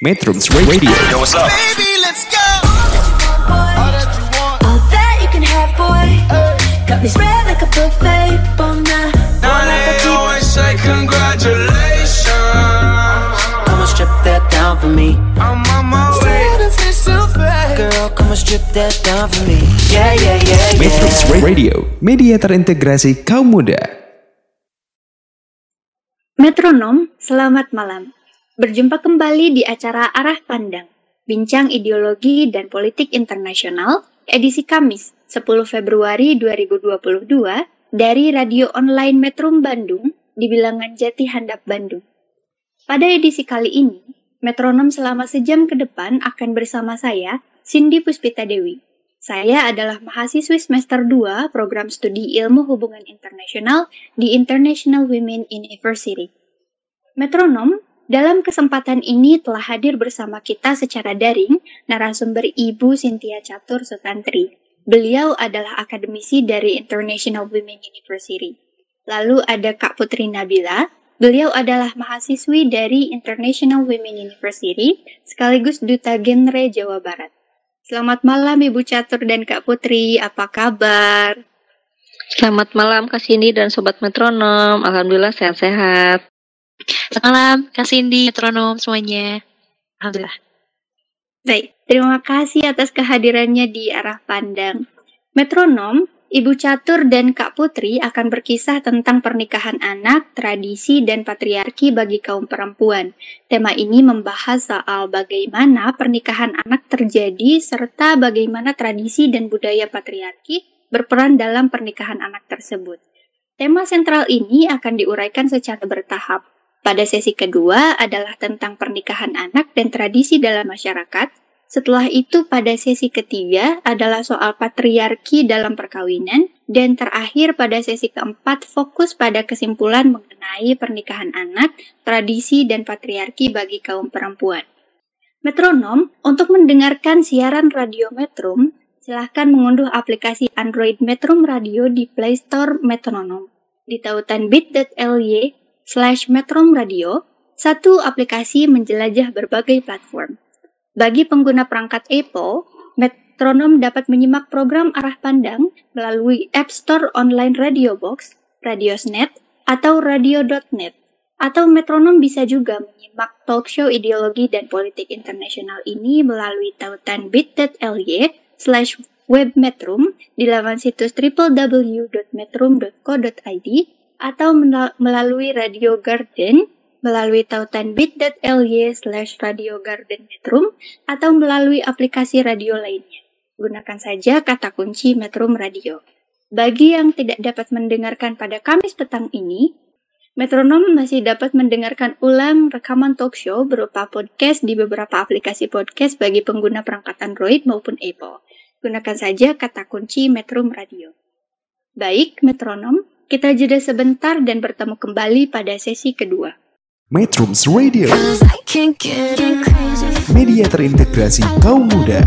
Metrums Radio Yo, what's up? Baby, let's go. All that you want. All that you can have, boy. Got me spread like a buffet. Bon Now bon they always say congratulations. Come on, strip that down for me. I'm on my way. Girl, come on, strip that down for me. Yeah, yeah, yeah, Metrums yeah. Radio Media terintegrasi kaum muda Metronom, selamat malam. Berjumpa kembali di acara Arah Pandang, Bincang Ideologi dan Politik Internasional, edisi Kamis, 10 Februari 2022, dari radio online Metrum Bandung di bilangan Jati Handap Bandung. Pada edisi kali ini, Metronom selama sejam ke depan akan bersama saya, Cindy Puspita Dewi. Saya adalah mahasiswi semester 2 program studi ilmu hubungan internasional di International Women University. Metronom, dalam kesempatan ini telah hadir bersama kita secara daring narasumber Ibu Cynthia Catur Sutantri. Beliau adalah akademisi dari International Women University. Lalu ada Kak Putri Nabila, beliau adalah mahasiswi dari International Women University sekaligus Duta Genre Jawa Barat. Selamat malam Ibu Catur dan Kak Putri, apa kabar? Selamat malam Kak Cindy dan Sobat Metronom. Alhamdulillah sehat-sehat. Selamat malam Kak Cindy, Metronom semuanya. Alhamdulillah. Baik, terima kasih atas kehadirannya di arah pandang. Metronom, Ibu Catur dan Kak Putri akan berkisah tentang pernikahan anak, tradisi, dan patriarki bagi kaum perempuan. Tema ini membahas soal bagaimana pernikahan anak terjadi serta bagaimana tradisi dan budaya patriarki berperan dalam pernikahan anak tersebut. Tema sentral ini akan diuraikan secara bertahap. Pada sesi kedua adalah tentang pernikahan anak dan tradisi dalam masyarakat. Setelah itu pada sesi ketiga adalah soal patriarki dalam perkawinan dan terakhir pada sesi keempat fokus pada kesimpulan mengenai pernikahan anak, tradisi dan patriarki bagi kaum perempuan. Metronom, untuk mendengarkan siaran radio Metrum, silahkan mengunduh aplikasi Android Metrum Radio di Play Store Metronom. Di tautan bit.ly slash Metrum Radio, satu aplikasi menjelajah berbagai platform. Bagi pengguna perangkat Apple, Metronom dapat menyimak program arah pandang melalui App Store Online Radio Box, Radiosnet, atau Radio.net. Atau Metronom bisa juga menyimak talk show ideologi dan politik internasional ini melalui tautan bit.ly slash webmetrum di laman situs www.metrum.co.id atau melalui Radio Garden melalui tautan bit.ly slash Radio Garden Metrum atau melalui aplikasi radio lainnya. Gunakan saja kata kunci Metrum Radio. Bagi yang tidak dapat mendengarkan pada Kamis petang ini, Metronom masih dapat mendengarkan ulang rekaman talk show berupa podcast di beberapa aplikasi podcast bagi pengguna perangkat Android maupun Apple. Gunakan saja kata kunci Metrum Radio. Baik, Metronom, kita jeda sebentar dan bertemu kembali pada sesi kedua. Metrums Radio. Media terintegrasi kaum muda.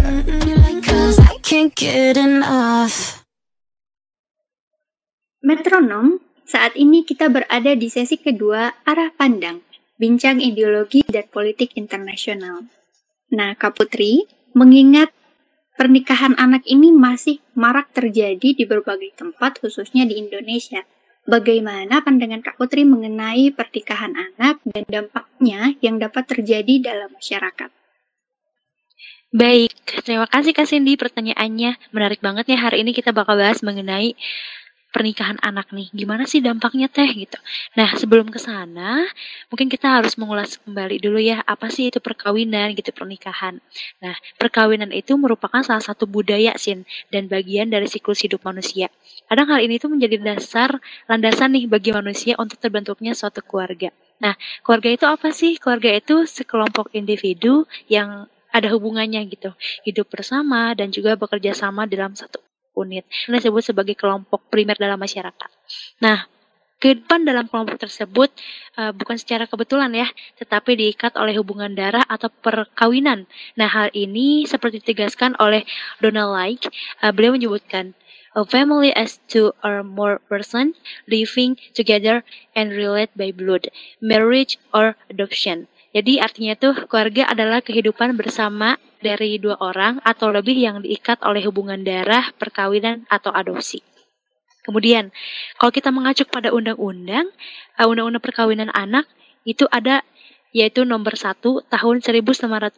Metronom, saat ini kita berada di sesi kedua arah pandang, bincang ideologi dan politik internasional. Nah, Kak Putri, mengingat pernikahan anak ini masih marak terjadi di berbagai tempat, khususnya di Indonesia. Bagaimana pandangan Kak Putri mengenai pernikahan anak dan dampaknya yang dapat terjadi dalam masyarakat? Baik, terima kasih Kak Cindy pertanyaannya. Menarik banget ya hari ini kita bakal bahas mengenai pernikahan anak nih. Gimana sih dampaknya teh gitu. Nah, sebelum ke sana, mungkin kita harus mengulas kembali dulu ya apa sih itu perkawinan gitu pernikahan. Nah, perkawinan itu merupakan salah satu budaya sin dan bagian dari siklus hidup manusia. Kadang hal ini tuh menjadi dasar landasan nih bagi manusia untuk terbentuknya suatu keluarga. Nah, keluarga itu apa sih? Keluarga itu sekelompok individu yang ada hubungannya gitu, hidup bersama dan juga bekerja sama dalam satu unit. Ini disebut sebagai kelompok primer dalam masyarakat. Nah, kehidupan dalam kelompok tersebut uh, bukan secara kebetulan ya, tetapi diikat oleh hubungan darah atau perkawinan. Nah, hal ini seperti ditegaskan oleh Donald Like, uh, beliau menyebutkan A family as two or more person living together and relate by blood, marriage or adoption. Jadi artinya tuh keluarga adalah kehidupan bersama dari dua orang atau lebih yang diikat oleh hubungan darah, perkawinan, atau adopsi. Kemudian, kalau kita mengacu pada undang-undang, uh, undang-undang perkawinan anak, itu ada yaitu nomor 1 tahun 1974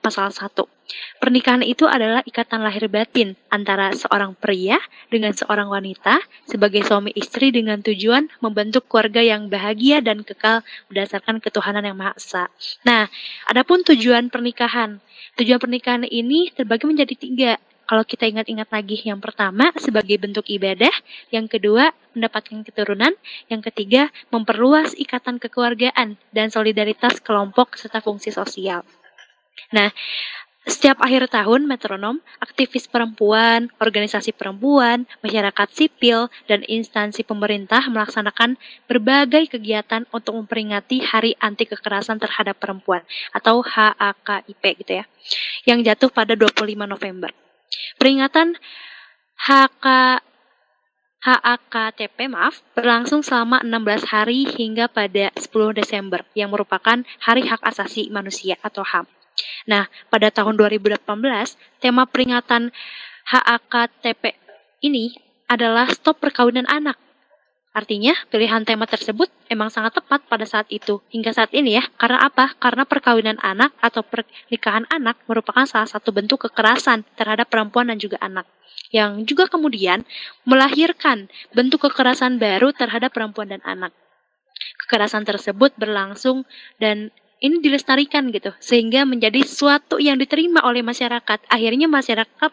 pasal 1. Pernikahan itu adalah ikatan lahir batin antara seorang pria dengan seorang wanita sebagai suami istri dengan tujuan membentuk keluarga yang bahagia dan kekal berdasarkan ketuhanan yang Maha Esa. Nah, adapun tujuan pernikahan. Tujuan pernikahan ini terbagi menjadi tiga, kalau kita ingat-ingat lagi, yang pertama sebagai bentuk ibadah, yang kedua mendapatkan keturunan, yang ketiga memperluas ikatan kekeluargaan dan solidaritas kelompok serta fungsi sosial. Nah, setiap akhir tahun, metronom, aktivis perempuan, organisasi perempuan, masyarakat sipil, dan instansi pemerintah melaksanakan berbagai kegiatan untuk memperingati Hari Anti Kekerasan Terhadap Perempuan atau HAKIP gitu ya, yang jatuh pada 25 November. Peringatan HK HAKTP maaf berlangsung selama 16 hari hingga pada 10 Desember yang merupakan Hari Hak Asasi Manusia atau HAM. Nah, pada tahun 2018 tema peringatan HAKTP ini adalah stop perkawinan anak. Artinya, pilihan tema tersebut emang sangat tepat pada saat itu, hingga saat ini ya. Karena apa? Karena perkawinan anak atau pernikahan anak merupakan salah satu bentuk kekerasan terhadap perempuan dan juga anak. Yang juga kemudian melahirkan bentuk kekerasan baru terhadap perempuan dan anak. Kekerasan tersebut berlangsung dan ini dilestarikan gitu, sehingga menjadi suatu yang diterima oleh masyarakat. Akhirnya masyarakat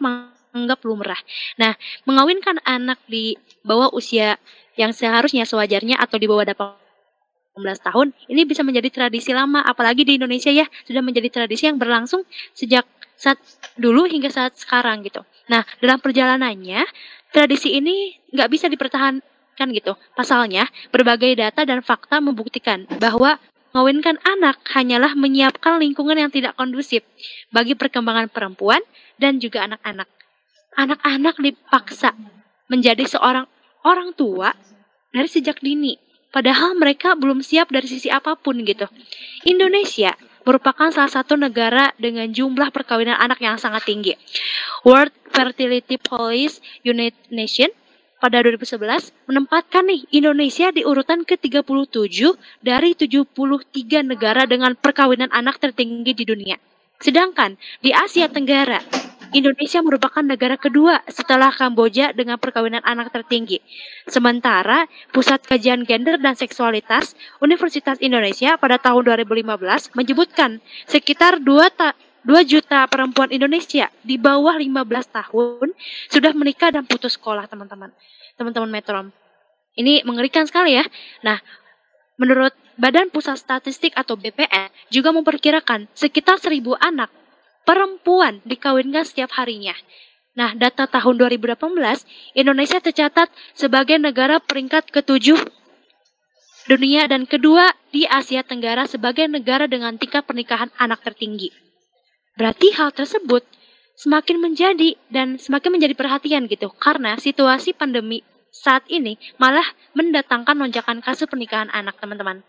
menganggap lumrah. Nah, mengawinkan anak di bawah usia yang seharusnya sewajarnya atau di bawah 18 tahun ini bisa menjadi tradisi lama apalagi di Indonesia ya sudah menjadi tradisi yang berlangsung sejak saat dulu hingga saat sekarang gitu. Nah dalam perjalanannya tradisi ini nggak bisa dipertahankan gitu. Pasalnya berbagai data dan fakta membuktikan bahwa mengawinkan anak hanyalah menyiapkan lingkungan yang tidak kondusif bagi perkembangan perempuan dan juga anak-anak. Anak-anak dipaksa menjadi seorang orang tua dari sejak dini Padahal mereka belum siap dari sisi apa pun gitu. Indonesia merupakan salah satu negara dengan jumlah perkawinan anak yang sangat tinggi. World Fertility Policy United Nation pada 2011 menempatkan nih Indonesia di urutan ke-37 dari 73 negara dengan perkawinan anak tertinggi di dunia. Sedangkan di Asia Tenggara, Indonesia merupakan negara kedua setelah Kamboja dengan perkawinan anak tertinggi. Sementara Pusat Kajian Gender dan Seksualitas Universitas Indonesia pada tahun 2015 menyebutkan sekitar 2 ta 2 juta perempuan Indonesia di bawah 15 tahun sudah menikah dan putus sekolah, teman-teman. Teman-teman Metrom. Ini mengerikan sekali ya. Nah, menurut Badan Pusat Statistik atau BPS juga memperkirakan sekitar 1000 anak perempuan dikawinkan setiap harinya. Nah, data tahun 2018, Indonesia tercatat sebagai negara peringkat ketujuh dunia dan kedua di Asia Tenggara sebagai negara dengan tingkat pernikahan anak tertinggi. Berarti hal tersebut semakin menjadi dan semakin menjadi perhatian gitu karena situasi pandemi saat ini malah mendatangkan lonjakan kasus pernikahan anak teman-teman.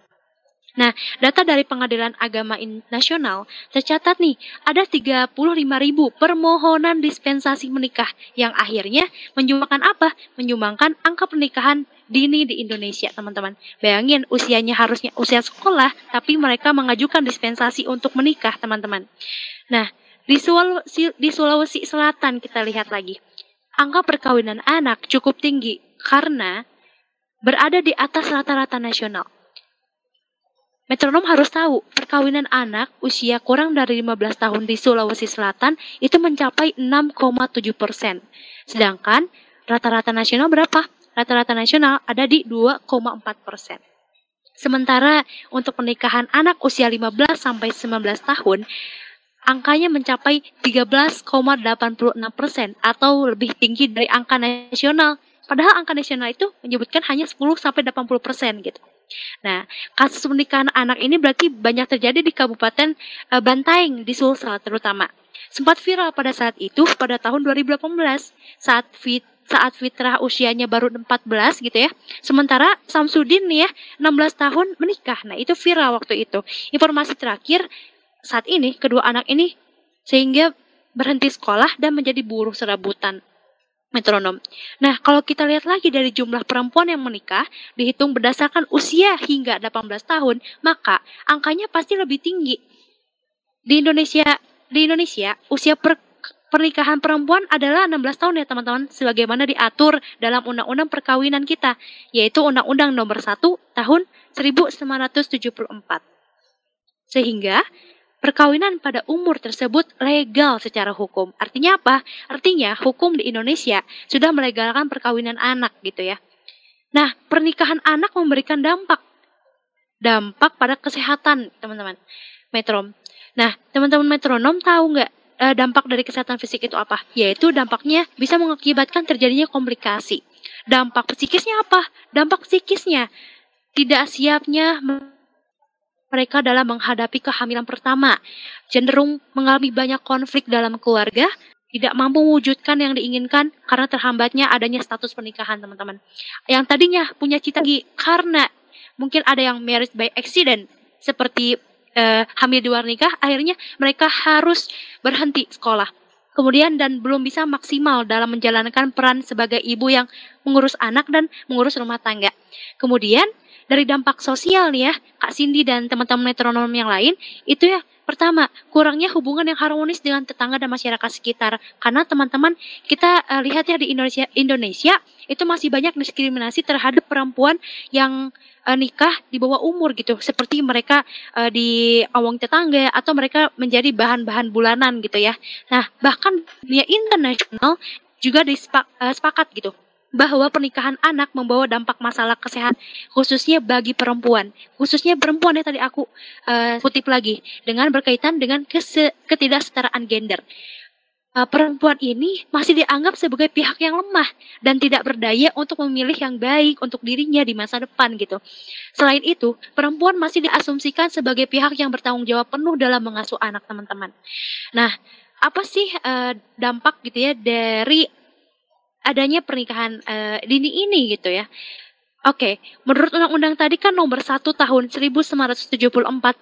Nah, data dari Pengadilan Agama Nasional tercatat nih, ada 35 ribu permohonan dispensasi menikah yang akhirnya menyumbangkan apa? Menyumbangkan angka pernikahan dini di Indonesia, teman-teman. Bayangin usianya harusnya usia sekolah, tapi mereka mengajukan dispensasi untuk menikah, teman-teman. Nah, di Sulawesi, di Sulawesi Selatan kita lihat lagi. Angka perkawinan anak cukup tinggi karena berada di atas rata-rata nasional. Metronom harus tahu, perkawinan anak usia kurang dari 15 tahun di Sulawesi Selatan itu mencapai 6,7 persen. Sedangkan rata-rata nasional berapa? Rata-rata nasional ada di 2,4 persen. Sementara untuk pernikahan anak usia 15 sampai 19 tahun, angkanya mencapai 13,86 persen atau lebih tinggi dari angka nasional. Padahal angka nasional itu menyebutkan hanya 10 sampai 80 persen gitu. Nah, kasus pernikahan anak ini berarti banyak terjadi di Kabupaten uh, Bantaeng di Sulsel terutama. Sempat viral pada saat itu pada tahun 2018 saat saat Fitrah usianya baru 14 gitu ya. Sementara Samsudin nih ya 16 tahun menikah. Nah, itu viral waktu itu. Informasi terakhir saat ini kedua anak ini sehingga berhenti sekolah dan menjadi buruh serabutan metronom. Nah, kalau kita lihat lagi dari jumlah perempuan yang menikah, dihitung berdasarkan usia hingga 18 tahun, maka angkanya pasti lebih tinggi. Di Indonesia, di Indonesia usia per, pernikahan perempuan adalah 16 tahun ya teman-teman, sebagaimana diatur dalam undang-undang perkawinan kita, yaitu Undang-Undang Nomor 1 Tahun 1974. Sehingga perkawinan pada umur tersebut legal secara hukum. Artinya apa? Artinya hukum di Indonesia sudah melegalkan perkawinan anak gitu ya. Nah, pernikahan anak memberikan dampak. Dampak pada kesehatan, teman-teman. Metrom. Nah, teman-teman metronom tahu nggak eh, dampak dari kesehatan fisik itu apa? Yaitu dampaknya bisa mengakibatkan terjadinya komplikasi. Dampak psikisnya apa? Dampak psikisnya tidak siapnya mereka dalam menghadapi kehamilan pertama, cenderung mengalami banyak konflik dalam keluarga, tidak mampu mewujudkan yang diinginkan karena terhambatnya adanya status pernikahan, teman-teman. Yang tadinya punya cita karena mungkin ada yang marriage by accident, seperti eh, hamil di luar nikah, akhirnya mereka harus berhenti sekolah. Kemudian dan belum bisa maksimal dalam menjalankan peran sebagai ibu yang mengurus anak dan mengurus rumah tangga. Kemudian dari dampak sosial nih ya, Kak Cindy dan teman-teman metronom yang lain, itu ya pertama, kurangnya hubungan yang harmonis dengan tetangga dan masyarakat sekitar. Karena teman-teman kita uh, lihat ya di Indonesia Indonesia itu masih banyak diskriminasi terhadap perempuan yang uh, nikah di bawah umur gitu, seperti mereka uh, di awang tetangga atau mereka menjadi bahan-bahan bulanan gitu ya. Nah, bahkan dunia internasional juga disepakat gitu bahwa pernikahan anak membawa dampak masalah kesehatan khususnya bagi perempuan khususnya perempuan ya tadi aku uh, kutip lagi dengan berkaitan dengan kese ketidaksetaraan gender uh, perempuan ini masih dianggap sebagai pihak yang lemah dan tidak berdaya untuk memilih yang baik untuk dirinya di masa depan gitu. Selain itu, perempuan masih diasumsikan sebagai pihak yang bertanggung jawab penuh dalam mengasuh anak teman-teman. Nah, apa sih uh, dampak gitu ya dari adanya pernikahan uh, dini ini gitu ya. Oke, menurut undang-undang tadi kan nomor 1 tahun 1974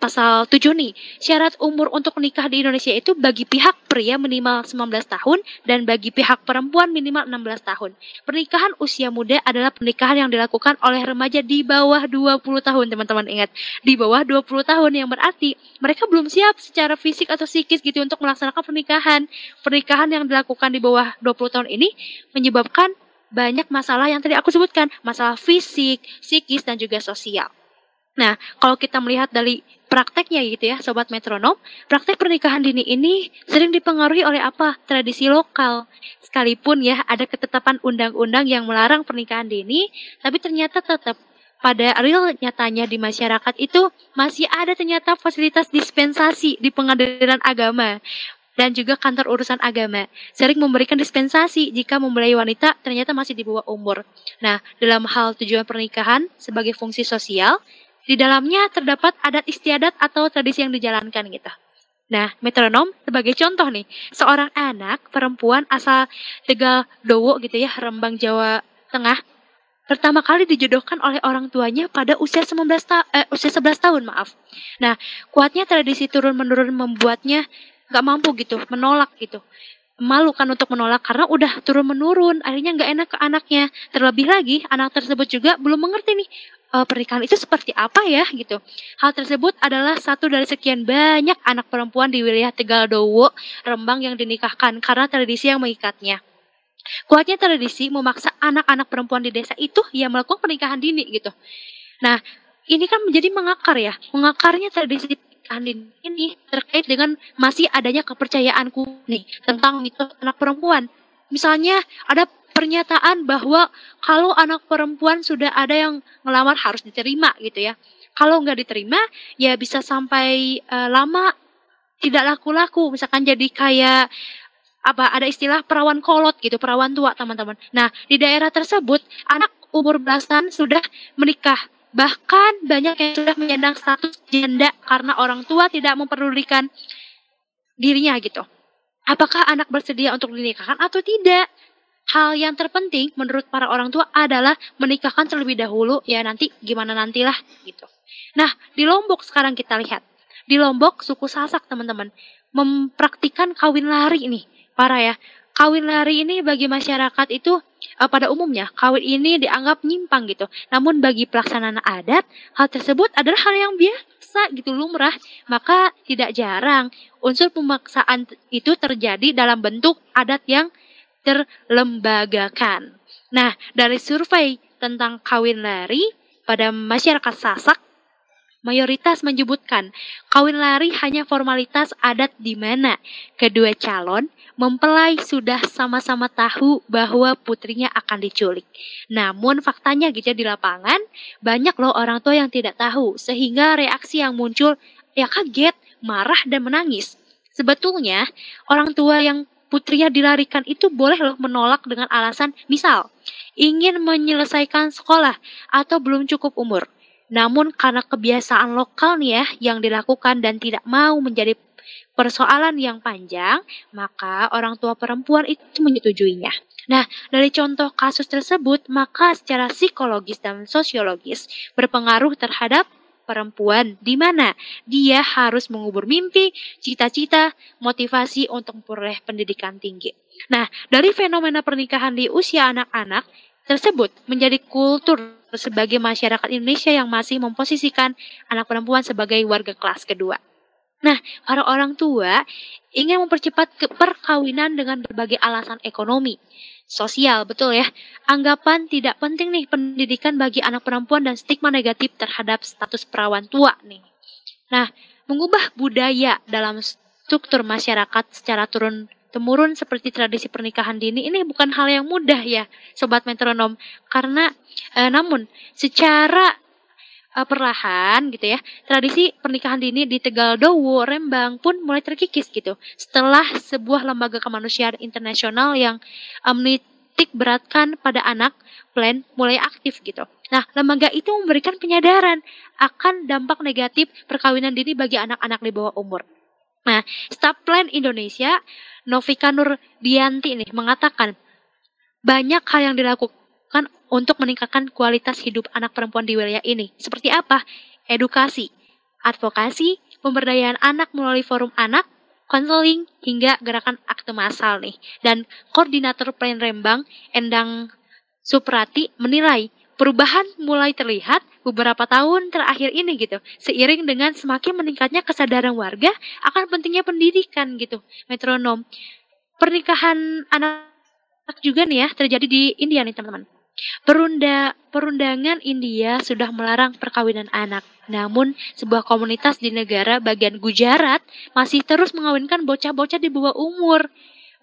pasal 7 nih, syarat umur untuk menikah di Indonesia itu bagi pihak pria minimal 19 tahun dan bagi pihak perempuan minimal 16 tahun. Pernikahan usia muda adalah pernikahan yang dilakukan oleh remaja di bawah 20 tahun, teman-teman ingat. Di bawah 20 tahun yang berarti mereka belum siap secara fisik atau psikis gitu untuk melaksanakan pernikahan. Pernikahan yang dilakukan di bawah 20 tahun ini menyebabkan banyak masalah yang tadi aku sebutkan, masalah fisik, psikis, dan juga sosial. Nah, kalau kita melihat dari prakteknya gitu ya, sobat metronom, praktek pernikahan dini ini sering dipengaruhi oleh apa? Tradisi lokal. Sekalipun ya ada ketetapan undang-undang yang melarang pernikahan dini, tapi ternyata tetap pada real nyatanya di masyarakat itu masih ada ternyata fasilitas dispensasi di pengadilan agama dan juga kantor urusan agama sering memberikan dispensasi jika mempelai wanita ternyata masih di bawah umur. Nah, dalam hal tujuan pernikahan sebagai fungsi sosial, di dalamnya terdapat adat istiadat atau tradisi yang dijalankan gitu. Nah, metronom sebagai contoh nih, seorang anak perempuan asal Tegal Dowo gitu ya, Rembang Jawa Tengah, pertama kali dijodohkan oleh orang tuanya pada usia 19 ta eh, usia 11 tahun, maaf. Nah, kuatnya tradisi turun-menurun membuatnya nggak mampu gitu menolak gitu. Malu kan untuk menolak karena udah turun menurun akhirnya nggak enak ke anaknya. Terlebih lagi anak tersebut juga belum mengerti nih e, pernikahan itu seperti apa ya gitu. Hal tersebut adalah satu dari sekian banyak anak perempuan di wilayah Tegal Dowo Rembang yang dinikahkan karena tradisi yang mengikatnya. Kuatnya tradisi memaksa anak-anak perempuan di desa itu yang melakukan pernikahan dini gitu. Nah ini kan menjadi mengakar ya. Mengakarnya tradisi Andin ini terkait dengan masih adanya kepercayaanku nih tentang mitos anak perempuan. Misalnya ada pernyataan bahwa kalau anak perempuan sudah ada yang ngelamar harus diterima gitu ya. Kalau nggak diterima ya bisa sampai uh, lama tidak laku-laku. Misalkan jadi kayak apa ada istilah perawan kolot gitu, perawan tua teman-teman. Nah di daerah tersebut anak umur belasan sudah menikah Bahkan banyak yang sudah menyandang status janda karena orang tua tidak memperdulikan dirinya gitu. Apakah anak bersedia untuk dinikahkan atau tidak? hal yang terpenting menurut para orang tua adalah menikahkan terlebih dahulu ya nanti gimana nantilah gitu. Nah, di Lombok sekarang kita lihat. Di Lombok suku Sasak teman-teman mempraktikkan kawin lari ini. Parah ya. Kawin lari ini bagi masyarakat itu eh, pada umumnya kawin ini dianggap nyimpang gitu. Namun bagi pelaksanaan adat, hal tersebut adalah hal yang biasa gitu lumrah. Maka tidak jarang unsur pemaksaan itu terjadi dalam bentuk adat yang terlembagakan. Nah, dari survei tentang kawin lari pada masyarakat Sasak, mayoritas menyebutkan kawin lari hanya formalitas adat di mana kedua calon mempelai sudah sama-sama tahu bahwa putrinya akan diculik. Namun faktanya gitu ya, di lapangan banyak loh orang tua yang tidak tahu sehingga reaksi yang muncul ya kaget, marah dan menangis. Sebetulnya orang tua yang putrinya dilarikan itu boleh loh menolak dengan alasan misal ingin menyelesaikan sekolah atau belum cukup umur. Namun karena kebiasaan lokal nih ya yang dilakukan dan tidak mau menjadi persoalan yang panjang, maka orang tua perempuan itu menyetujuinya. Nah, dari contoh kasus tersebut, maka secara psikologis dan sosiologis berpengaruh terhadap perempuan di mana dia harus mengubur mimpi, cita-cita, motivasi untuk memperoleh pendidikan tinggi. Nah, dari fenomena pernikahan di usia anak-anak tersebut menjadi kultur sebagai masyarakat Indonesia yang masih memposisikan anak perempuan sebagai warga kelas kedua. Nah, para orang tua ingin mempercepat perkawinan dengan berbagai alasan ekonomi, sosial, betul ya. Anggapan tidak penting nih pendidikan bagi anak perempuan dan stigma negatif terhadap status perawan tua nih. Nah, mengubah budaya dalam struktur masyarakat secara turun temurun seperti tradisi pernikahan dini ini bukan hal yang mudah ya, sobat metronom. Karena eh, namun secara uh, perlahan gitu ya. Tradisi pernikahan dini di Tegal Dowo, Rembang pun mulai terkikis gitu. Setelah sebuah lembaga kemanusiaan internasional yang menitik beratkan pada anak plan mulai aktif gitu. Nah, lembaga itu memberikan penyadaran akan dampak negatif perkawinan dini bagi anak-anak di bawah umur. Nah, Staf Plan Indonesia, Novika Nur Dianti nih mengatakan banyak hal yang dilakukan untuk meningkatkan kualitas hidup anak perempuan di wilayah ini. Seperti apa? Edukasi, advokasi, pemberdayaan anak melalui forum anak, konseling, hingga gerakan akte massal nih. Dan koordinator Plan Rembang, Endang Suprati, menilai perubahan mulai terlihat beberapa tahun terakhir ini gitu. Seiring dengan semakin meningkatnya kesadaran warga akan pentingnya pendidikan gitu. Metronom. Pernikahan anak juga nih ya terjadi di India nih teman-teman. Perunda, perundangan India sudah melarang perkawinan anak. Namun, sebuah komunitas di negara bagian Gujarat masih terus mengawinkan bocah-bocah di bawah umur.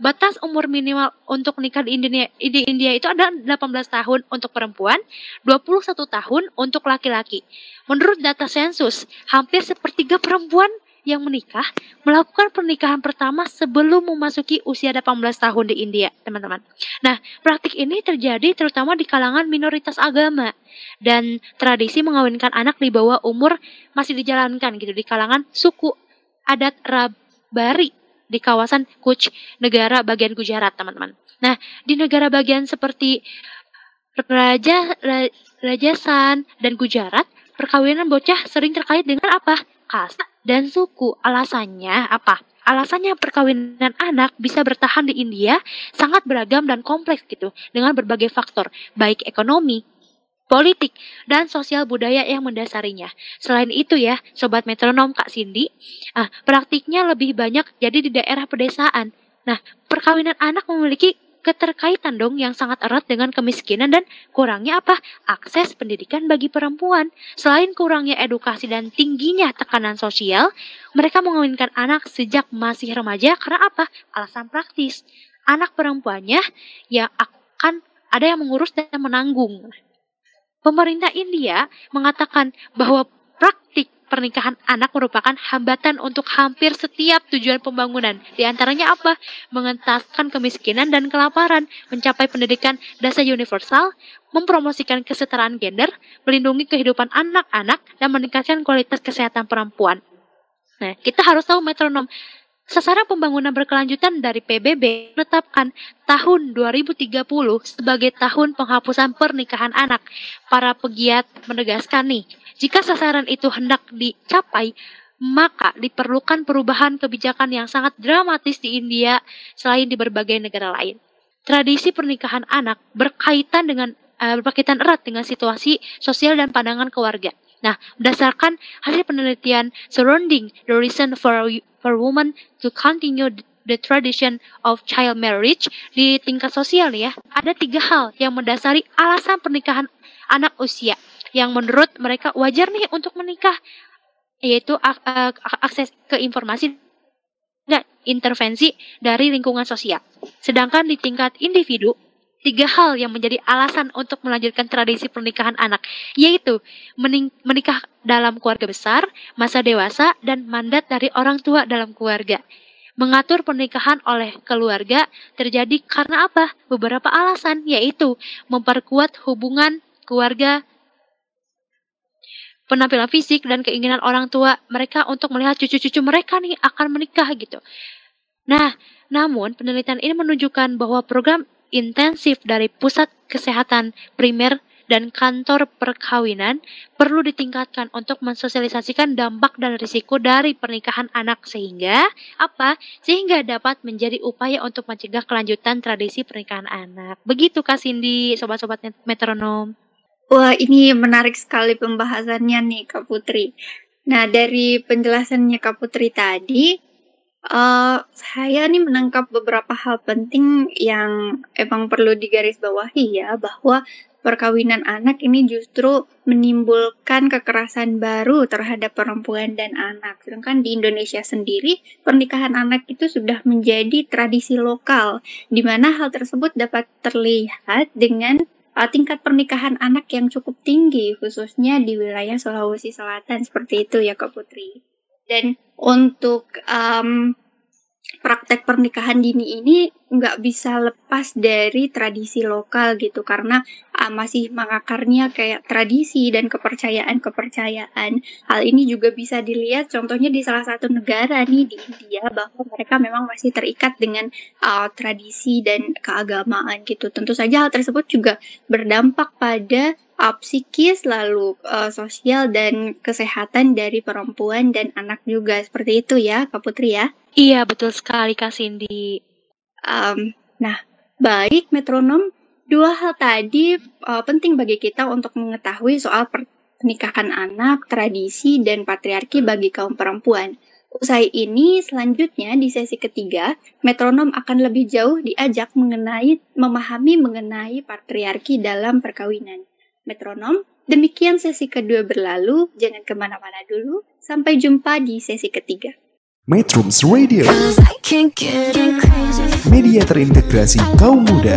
Batas umur minimal untuk nikah di India, di India itu adalah 18 tahun untuk perempuan, 21 tahun untuk laki-laki. Menurut data sensus, hampir sepertiga perempuan yang menikah melakukan pernikahan pertama sebelum memasuki usia 18 tahun di India, teman-teman. Nah, praktik ini terjadi terutama di kalangan minoritas agama dan tradisi mengawinkan anak di bawah umur masih dijalankan gitu di kalangan suku adat Rabari di kawasan Kutch, negara bagian Gujarat, teman-teman. Nah, di negara bagian seperti Raja Rajasthan dan Gujarat, perkawinan bocah sering terkait dengan apa? Kasta dan suku. Alasannya apa? Alasannya perkawinan anak bisa bertahan di India sangat beragam dan kompleks gitu dengan berbagai faktor, baik ekonomi, politik, dan sosial budaya yang mendasarinya. Selain itu ya, Sobat Metronom Kak Cindy, ah, praktiknya lebih banyak jadi di daerah pedesaan. Nah, perkawinan anak memiliki keterkaitan dong yang sangat erat dengan kemiskinan dan kurangnya apa? Akses pendidikan bagi perempuan. Selain kurangnya edukasi dan tingginya tekanan sosial, mereka mengawinkan anak sejak masih remaja karena apa? Alasan praktis. Anak perempuannya yang akan ada yang mengurus dan menanggung. Pemerintah India mengatakan bahwa praktik pernikahan anak merupakan hambatan untuk hampir setiap tujuan pembangunan. Di antaranya apa? Mengentaskan kemiskinan dan kelaparan, mencapai pendidikan dasar universal, mempromosikan kesetaraan gender, melindungi kehidupan anak-anak, dan meningkatkan kualitas kesehatan perempuan. Nah, kita harus tahu metronom Sasaran pembangunan berkelanjutan dari PBB menetapkan tahun 2030 sebagai tahun penghapusan pernikahan anak. Para pegiat menegaskan nih, jika sasaran itu hendak dicapai, maka diperlukan perubahan kebijakan yang sangat dramatis di India selain di berbagai negara lain. Tradisi pernikahan anak berkaitan dengan uh, berkaitan erat dengan situasi sosial dan pandangan keluarga. Nah, berdasarkan hasil penelitian surrounding the reason for for women to continue the tradition of child marriage di tingkat sosial ya, ada tiga hal yang mendasari alasan pernikahan anak usia yang menurut mereka wajar nih untuk menikah, yaitu akses ke informasi dan intervensi dari lingkungan sosial. Sedangkan di tingkat individu, tiga hal yang menjadi alasan untuk melanjutkan tradisi pernikahan anak, yaitu menikah dalam keluarga besar, masa dewasa, dan mandat dari orang tua dalam keluarga. Mengatur pernikahan oleh keluarga terjadi karena apa? Beberapa alasan, yaitu memperkuat hubungan keluarga, penampilan fisik, dan keinginan orang tua mereka untuk melihat cucu-cucu mereka nih akan menikah gitu. Nah, namun penelitian ini menunjukkan bahwa program intensif dari pusat kesehatan primer dan kantor perkawinan perlu ditingkatkan untuk mensosialisasikan dampak dan risiko dari pernikahan anak sehingga apa? Sehingga dapat menjadi upaya untuk mencegah kelanjutan tradisi pernikahan anak. Begitu Kak Cindy, sobat-sobat metronom. Wah, ini menarik sekali pembahasannya nih Kak Putri. Nah, dari penjelasannya Kak Putri tadi, Uh, saya nih menangkap beberapa hal penting yang emang perlu digarisbawahi ya, bahwa perkawinan anak ini justru menimbulkan kekerasan baru terhadap perempuan dan anak. Sedangkan di Indonesia sendiri, pernikahan anak itu sudah menjadi tradisi lokal, di mana hal tersebut dapat terlihat dengan uh, tingkat pernikahan anak yang cukup tinggi, khususnya di wilayah Sulawesi Selatan seperti itu ya Kak Putri. Dan untuk um, praktek pernikahan dini ini nggak bisa lepas dari tradisi lokal gitu karena uh, masih mengakarnya kayak tradisi dan kepercayaan-kepercayaan. Hal ini juga bisa dilihat contohnya di salah satu negara nih di India bahwa mereka memang masih terikat dengan uh, tradisi dan keagamaan gitu. Tentu saja hal tersebut juga berdampak pada uh, psikis lalu uh, sosial dan kesehatan dari perempuan dan anak juga seperti itu ya Kak Putri ya. Iya betul sekali Kak Cindy. Um, nah, baik metronom, dua hal tadi uh, penting bagi kita untuk mengetahui soal pernikahan anak, tradisi, dan patriarki bagi kaum perempuan. Usai ini, selanjutnya di sesi ketiga, metronom akan lebih jauh diajak mengenai memahami mengenai patriarki dalam perkawinan. Metronom, demikian sesi kedua berlalu, jangan ke mana-mana dulu, sampai jumpa di sesi ketiga. Metrums Radio. Media terintegrasi kaum muda.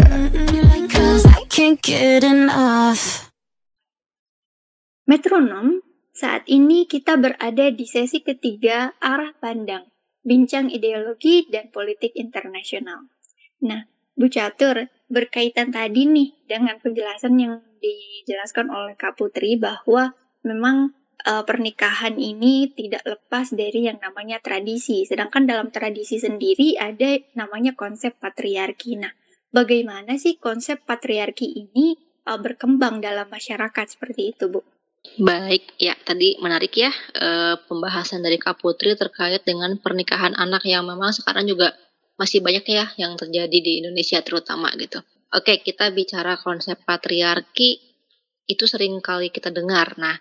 Metronom, saat ini kita berada di sesi ketiga arah pandang, bincang ideologi dan politik internasional. Nah, Bu Catur, berkaitan tadi nih dengan penjelasan yang dijelaskan oleh Kak Putri bahwa memang uh, pernikahan ini tidak lepas dari yang namanya tradisi. Sedangkan dalam tradisi sendiri ada namanya konsep patriarki. Nah, bagaimana sih konsep patriarki ini uh, berkembang dalam masyarakat seperti itu, Bu? Baik, ya tadi menarik ya e, pembahasan dari Kak Putri terkait dengan pernikahan anak yang memang sekarang juga masih banyak ya yang terjadi di Indonesia terutama gitu. Oke, kita bicara konsep patriarki itu sering kali kita dengar. Nah,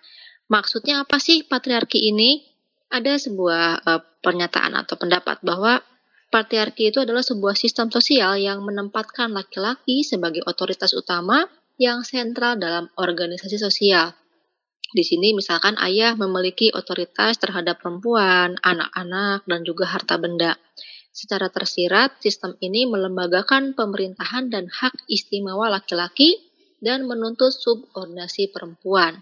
Maksudnya apa sih patriarki ini? Ada sebuah uh, pernyataan atau pendapat bahwa patriarki itu adalah sebuah sistem sosial yang menempatkan laki-laki sebagai otoritas utama yang sentral dalam organisasi sosial. Di sini misalkan ayah memiliki otoritas terhadap perempuan, anak-anak, dan juga harta benda. Secara tersirat, sistem ini melembagakan pemerintahan dan hak istimewa laki-laki dan menuntut subordinasi perempuan.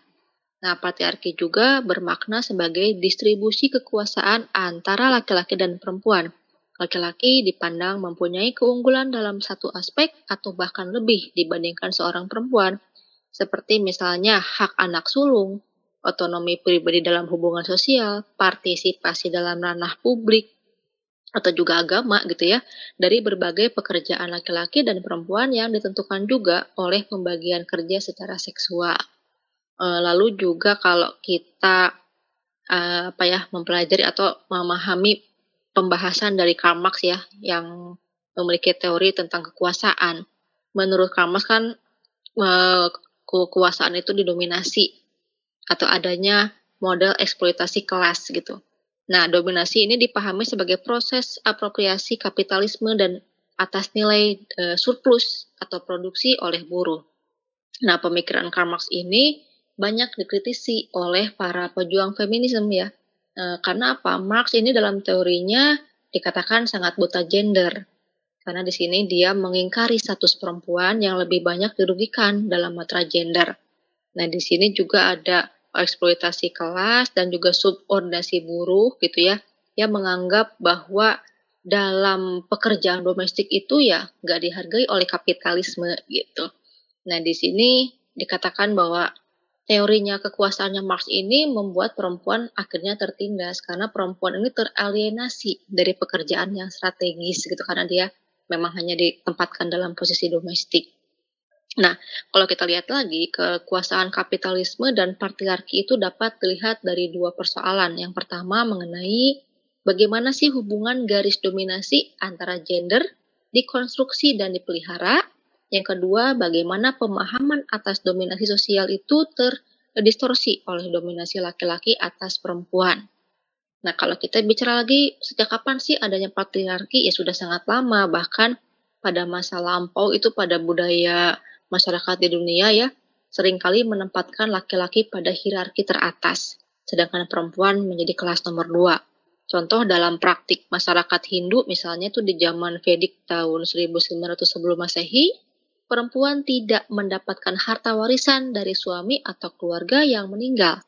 Nah, patriarki juga bermakna sebagai distribusi kekuasaan antara laki-laki dan perempuan. Laki-laki dipandang mempunyai keunggulan dalam satu aspek atau bahkan lebih dibandingkan seorang perempuan, seperti misalnya hak anak sulung, otonomi pribadi dalam hubungan sosial, partisipasi dalam ranah publik, atau juga agama gitu ya dari berbagai pekerjaan laki-laki dan perempuan yang ditentukan juga oleh pembagian kerja secara seksual. E, lalu juga kalau kita e, apa ya mempelajari atau memahami pembahasan dari Karl Marx ya yang memiliki teori tentang kekuasaan. Menurut Karl Marx kan e, kekuasaan itu didominasi atau adanya model eksploitasi kelas gitu. Nah, dominasi ini dipahami sebagai proses apropriasi kapitalisme dan atas nilai e, surplus atau produksi oleh buruh. Nah, pemikiran Karl Marx ini banyak dikritisi oleh para pejuang feminisme ya. E, karena apa? Marx ini dalam teorinya dikatakan sangat buta gender. Karena di sini dia mengingkari status perempuan yang lebih banyak dirugikan dalam matra gender. Nah, di sini juga ada eksploitasi kelas dan juga subordinasi buruh gitu ya yang menganggap bahwa dalam pekerjaan domestik itu ya nggak dihargai oleh kapitalisme gitu. Nah di sini dikatakan bahwa teorinya kekuasaannya Marx ini membuat perempuan akhirnya tertindas karena perempuan ini teralienasi dari pekerjaan yang strategis gitu karena dia memang hanya ditempatkan dalam posisi domestik. Nah, kalau kita lihat lagi, kekuasaan kapitalisme dan patriarki itu dapat dilihat dari dua persoalan. Yang pertama mengenai bagaimana sih hubungan garis dominasi antara gender dikonstruksi dan dipelihara. Yang kedua, bagaimana pemahaman atas dominasi sosial itu terdistorsi oleh dominasi laki-laki atas perempuan. Nah, kalau kita bicara lagi, sejak kapan sih adanya patriarki? Ya sudah sangat lama, bahkan pada masa lampau itu pada budaya masyarakat di dunia ya sering kali menempatkan laki-laki pada hierarki teratas, sedangkan perempuan menjadi kelas nomor dua. Contoh dalam praktik masyarakat Hindu misalnya itu di zaman Vedic tahun 1900 sebelum Masehi, perempuan tidak mendapatkan harta warisan dari suami atau keluarga yang meninggal.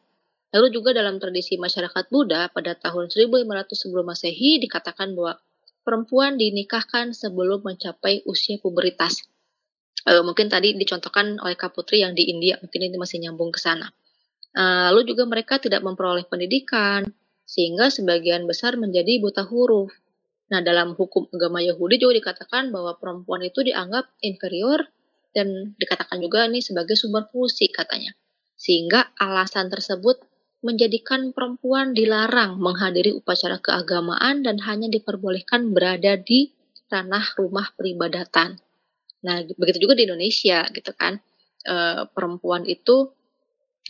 Lalu juga dalam tradisi masyarakat Buddha pada tahun 1500 sebelum Masehi dikatakan bahwa perempuan dinikahkan sebelum mencapai usia puberitas uh, mungkin tadi dicontohkan oleh Kak Putri yang di India, mungkin ini masih nyambung ke sana. Uh, lalu juga mereka tidak memperoleh pendidikan, sehingga sebagian besar menjadi buta huruf. Nah, dalam hukum agama Yahudi juga dikatakan bahwa perempuan itu dianggap inferior dan dikatakan juga ini sebagai sumber fungsi katanya. Sehingga alasan tersebut menjadikan perempuan dilarang menghadiri upacara keagamaan dan hanya diperbolehkan berada di tanah rumah peribadatan. Nah, begitu juga di Indonesia gitu kan. E, perempuan itu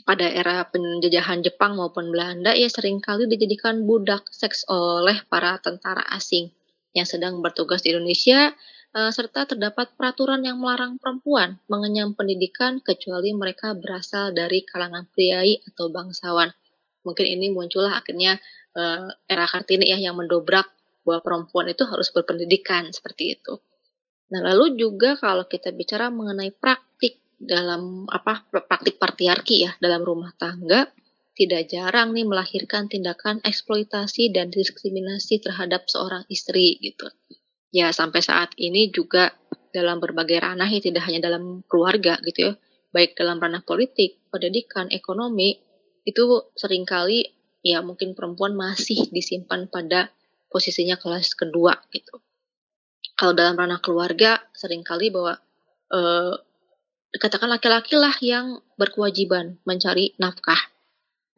pada era penjajahan Jepang maupun Belanda ya sering kali dijadikan budak seks oleh para tentara asing yang sedang bertugas di Indonesia serta terdapat peraturan yang melarang perempuan mengenyam pendidikan kecuali mereka berasal dari kalangan priai atau bangsawan. Mungkin ini muncullah akhirnya e, era Kartini ya yang mendobrak bahwa perempuan itu harus berpendidikan seperti itu. Nah, lalu juga kalau kita bicara mengenai praktik dalam apa praktik patriarki ya dalam rumah tangga tidak jarang nih melahirkan tindakan eksploitasi dan diskriminasi terhadap seorang istri gitu. Ya sampai saat ini juga dalam berbagai ranah ya tidak hanya dalam keluarga gitu ya, baik dalam ranah politik, pendidikan, ekonomi itu sering kali ya mungkin perempuan masih disimpan pada posisinya kelas kedua gitu kalau dalam ranah keluarga sering kali bahwa eh, dikatakan laki-laki lah yang berkewajiban mencari nafkah.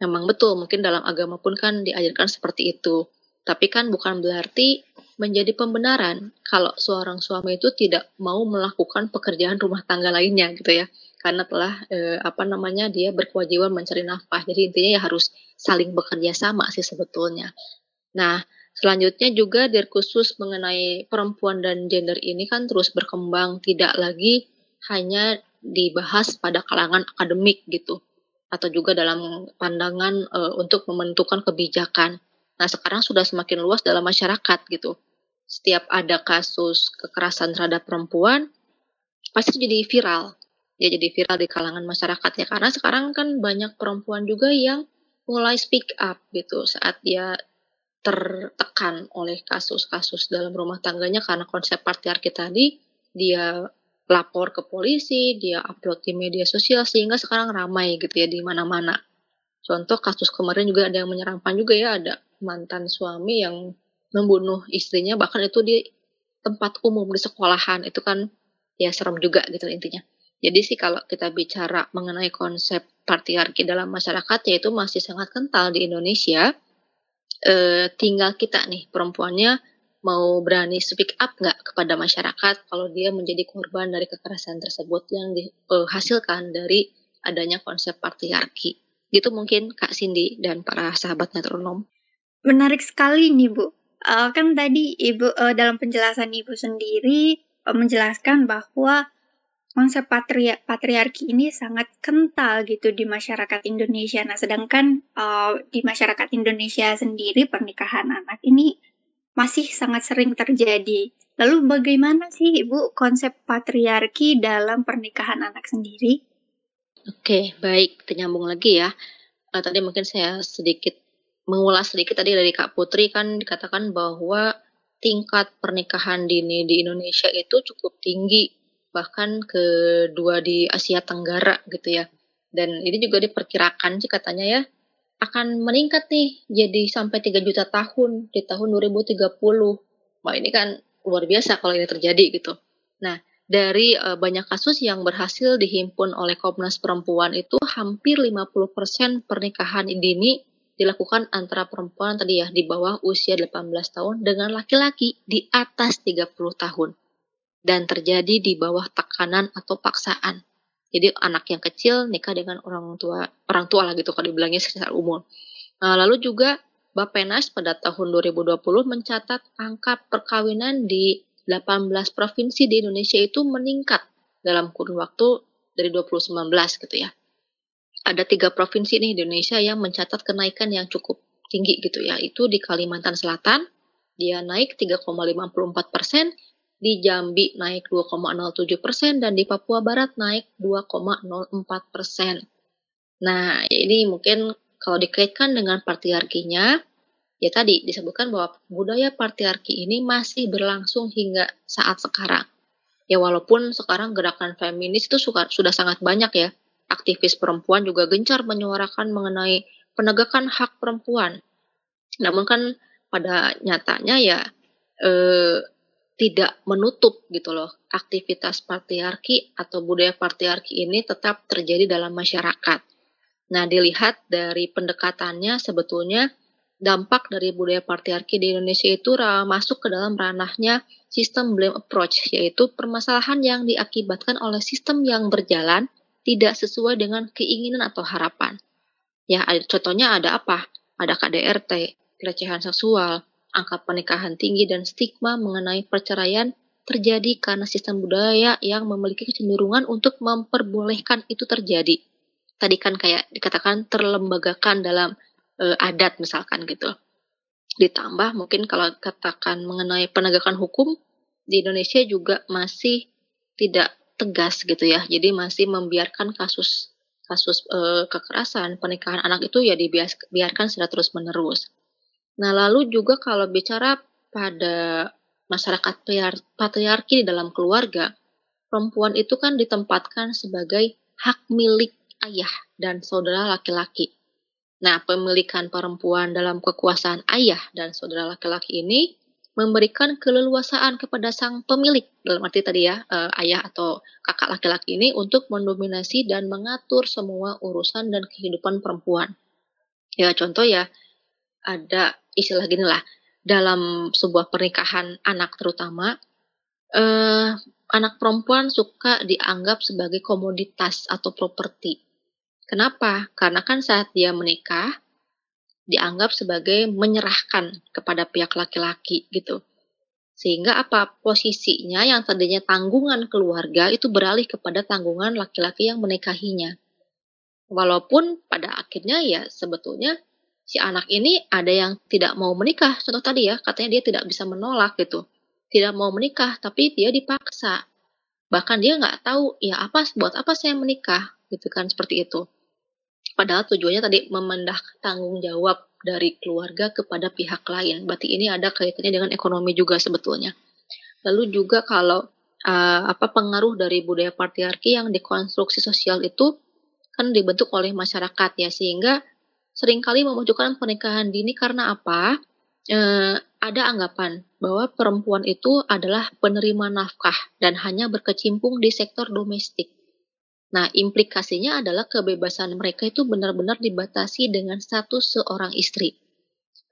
Memang betul, mungkin dalam agama pun kan diajarkan seperti itu. Tapi kan bukan berarti menjadi pembenaran kalau seorang suami itu tidak mau melakukan pekerjaan rumah tangga lainnya gitu ya. Karena telah eh, apa namanya dia berkewajiban mencari nafkah. Jadi intinya ya harus saling bekerja sama sih sebetulnya. Nah, Selanjutnya juga khusus mengenai perempuan dan gender ini kan terus berkembang, tidak lagi hanya dibahas pada kalangan akademik gitu atau juga dalam pandangan e, untuk menentukan kebijakan. Nah, sekarang sudah semakin luas dalam masyarakat gitu. Setiap ada kasus kekerasan terhadap perempuan pasti jadi viral. Ya jadi viral di kalangan masyarakat ya karena sekarang kan banyak perempuan juga yang mulai speak up gitu saat dia tertekan oleh kasus-kasus dalam rumah tangganya karena konsep patriarki tadi dia lapor ke polisi, dia upload di media sosial sehingga sekarang ramai gitu ya di mana-mana. Contoh kasus kemarin juga ada yang menyeramkan juga ya ada mantan suami yang membunuh istrinya bahkan itu di tempat umum di sekolahan itu kan ya serem juga gitu intinya. Jadi sih kalau kita bicara mengenai konsep patriarki dalam masyarakat yaitu masih sangat kental di Indonesia. E, tinggal kita nih perempuannya mau berani speak up nggak kepada masyarakat kalau dia menjadi korban dari kekerasan tersebut yang dihasilkan dari adanya konsep patriarki. Gitu mungkin Kak Cindy dan para sahabat metronom. Menarik sekali nih Bu. Uh, kan tadi Ibu uh, dalam penjelasan Ibu sendiri uh, menjelaskan bahwa konsep patria patriarki ini sangat kental gitu di masyarakat Indonesia. Nah, sedangkan uh, di masyarakat Indonesia sendiri pernikahan anak ini masih sangat sering terjadi. Lalu bagaimana sih Ibu konsep patriarki dalam pernikahan anak sendiri? Oke, baik, kita nyambung lagi ya. Uh, tadi mungkin saya sedikit mengulas sedikit tadi dari Kak Putri kan dikatakan bahwa tingkat pernikahan dini di Indonesia itu cukup tinggi, bahkan kedua di Asia Tenggara gitu ya. Dan ini juga diperkirakan sih katanya ya akan meningkat nih jadi sampai 3 juta tahun di tahun 2030. Wah ini kan luar biasa kalau ini terjadi gitu. Nah, dari uh, banyak kasus yang berhasil dihimpun oleh Komnas Perempuan itu hampir 50% pernikahan dini dilakukan antara perempuan tadi ya di bawah usia 18 tahun dengan laki-laki di atas 30 tahun dan terjadi di bawah tekanan atau paksaan. Jadi anak yang kecil nikah dengan orang tua orang tua lah gitu kalau dibilangnya secara umum. Nah, lalu juga Bapenas pada tahun 2020 mencatat angka perkawinan di 18 provinsi di Indonesia itu meningkat dalam kurun waktu dari 2019 gitu ya. Ada tiga provinsi nih di Indonesia yang mencatat kenaikan yang cukup tinggi gitu ya. Itu di Kalimantan Selatan, dia naik 3,54 persen, di Jambi naik 2,07 persen, dan di Papua Barat naik 2,04 persen. Nah, ini mungkin kalau dikaitkan dengan patriarkinya, ya tadi disebutkan bahwa budaya patriarki ini masih berlangsung hingga saat sekarang. Ya walaupun sekarang gerakan feminis itu suka, sudah sangat banyak ya. Aktivis perempuan juga gencar menyuarakan mengenai penegakan hak perempuan. Namun kan pada nyatanya ya eh, tidak menutup gitu loh aktivitas patriarki atau budaya patriarki ini tetap terjadi dalam masyarakat. Nah, dilihat dari pendekatannya sebetulnya dampak dari budaya patriarki di Indonesia itu masuk ke dalam ranahnya sistem blame approach, yaitu permasalahan yang diakibatkan oleh sistem yang berjalan tidak sesuai dengan keinginan atau harapan. Ya, contohnya ada apa? Ada KDRT, pelecehan seksual, angka pernikahan tinggi, dan stigma mengenai perceraian terjadi karena sistem budaya yang memiliki kecenderungan untuk memperbolehkan itu terjadi. Tadi kan kayak dikatakan terlembagakan dalam uh, adat misalkan gitu. Ditambah mungkin kalau katakan mengenai penegakan hukum di Indonesia juga masih tidak tegas gitu ya. Jadi masih membiarkan kasus kasus uh, kekerasan pernikahan anak itu ya dibiarkan secara terus menerus. Nah lalu juga kalau bicara pada masyarakat patriarki di dalam keluarga, perempuan itu kan ditempatkan sebagai hak milik ayah dan saudara laki-laki. Nah, pemilikan perempuan dalam kekuasaan ayah dan saudara laki-laki ini memberikan keleluasaan kepada sang pemilik dalam arti tadi ya eh, ayah atau kakak laki-laki ini untuk mendominasi dan mengatur semua urusan dan kehidupan perempuan. Ya contoh ya ada istilah gini lah dalam sebuah pernikahan anak terutama eh, anak perempuan suka dianggap sebagai komoditas atau properti Kenapa? Karena kan saat dia menikah, dianggap sebagai menyerahkan kepada pihak laki-laki gitu. Sehingga apa? Posisinya yang tadinya tanggungan keluarga itu beralih kepada tanggungan laki-laki yang menikahinya. Walaupun pada akhirnya ya sebetulnya si anak ini ada yang tidak mau menikah. Contoh tadi ya, katanya dia tidak bisa menolak gitu. Tidak mau menikah, tapi dia dipaksa. Bahkan dia nggak tahu, ya apa buat apa saya menikah, gitu kan, seperti itu. Padahal tujuannya tadi memendahkan tanggung jawab dari keluarga kepada pihak lain. Berarti ini ada kaitannya dengan ekonomi juga sebetulnya. Lalu juga kalau uh, apa pengaruh dari budaya patriarki yang dikonstruksi sosial itu kan dibentuk oleh masyarakat ya sehingga sering kali memunculkan pernikahan dini karena apa? Uh, ada anggapan bahwa perempuan itu adalah penerima nafkah dan hanya berkecimpung di sektor domestik. Nah, implikasinya adalah kebebasan mereka itu benar-benar dibatasi dengan status seorang istri.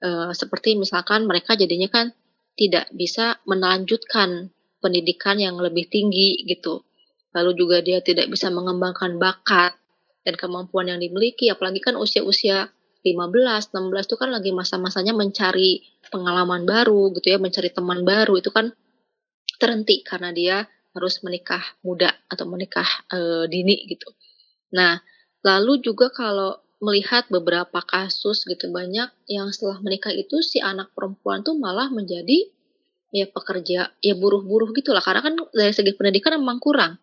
E, seperti misalkan mereka jadinya kan tidak bisa melanjutkan pendidikan yang lebih tinggi gitu. Lalu juga dia tidak bisa mengembangkan bakat dan kemampuan yang dimiliki, apalagi kan usia-usia 15, 16 itu kan lagi masa-masanya mencari pengalaman baru gitu ya, mencari teman baru itu kan terhenti karena dia harus menikah muda atau menikah e, dini gitu. Nah, lalu juga kalau melihat beberapa kasus gitu banyak yang setelah menikah itu si anak perempuan tuh malah menjadi ya pekerja ya buruh-buruh gitulah karena kan dari segi pendidikan memang kurang.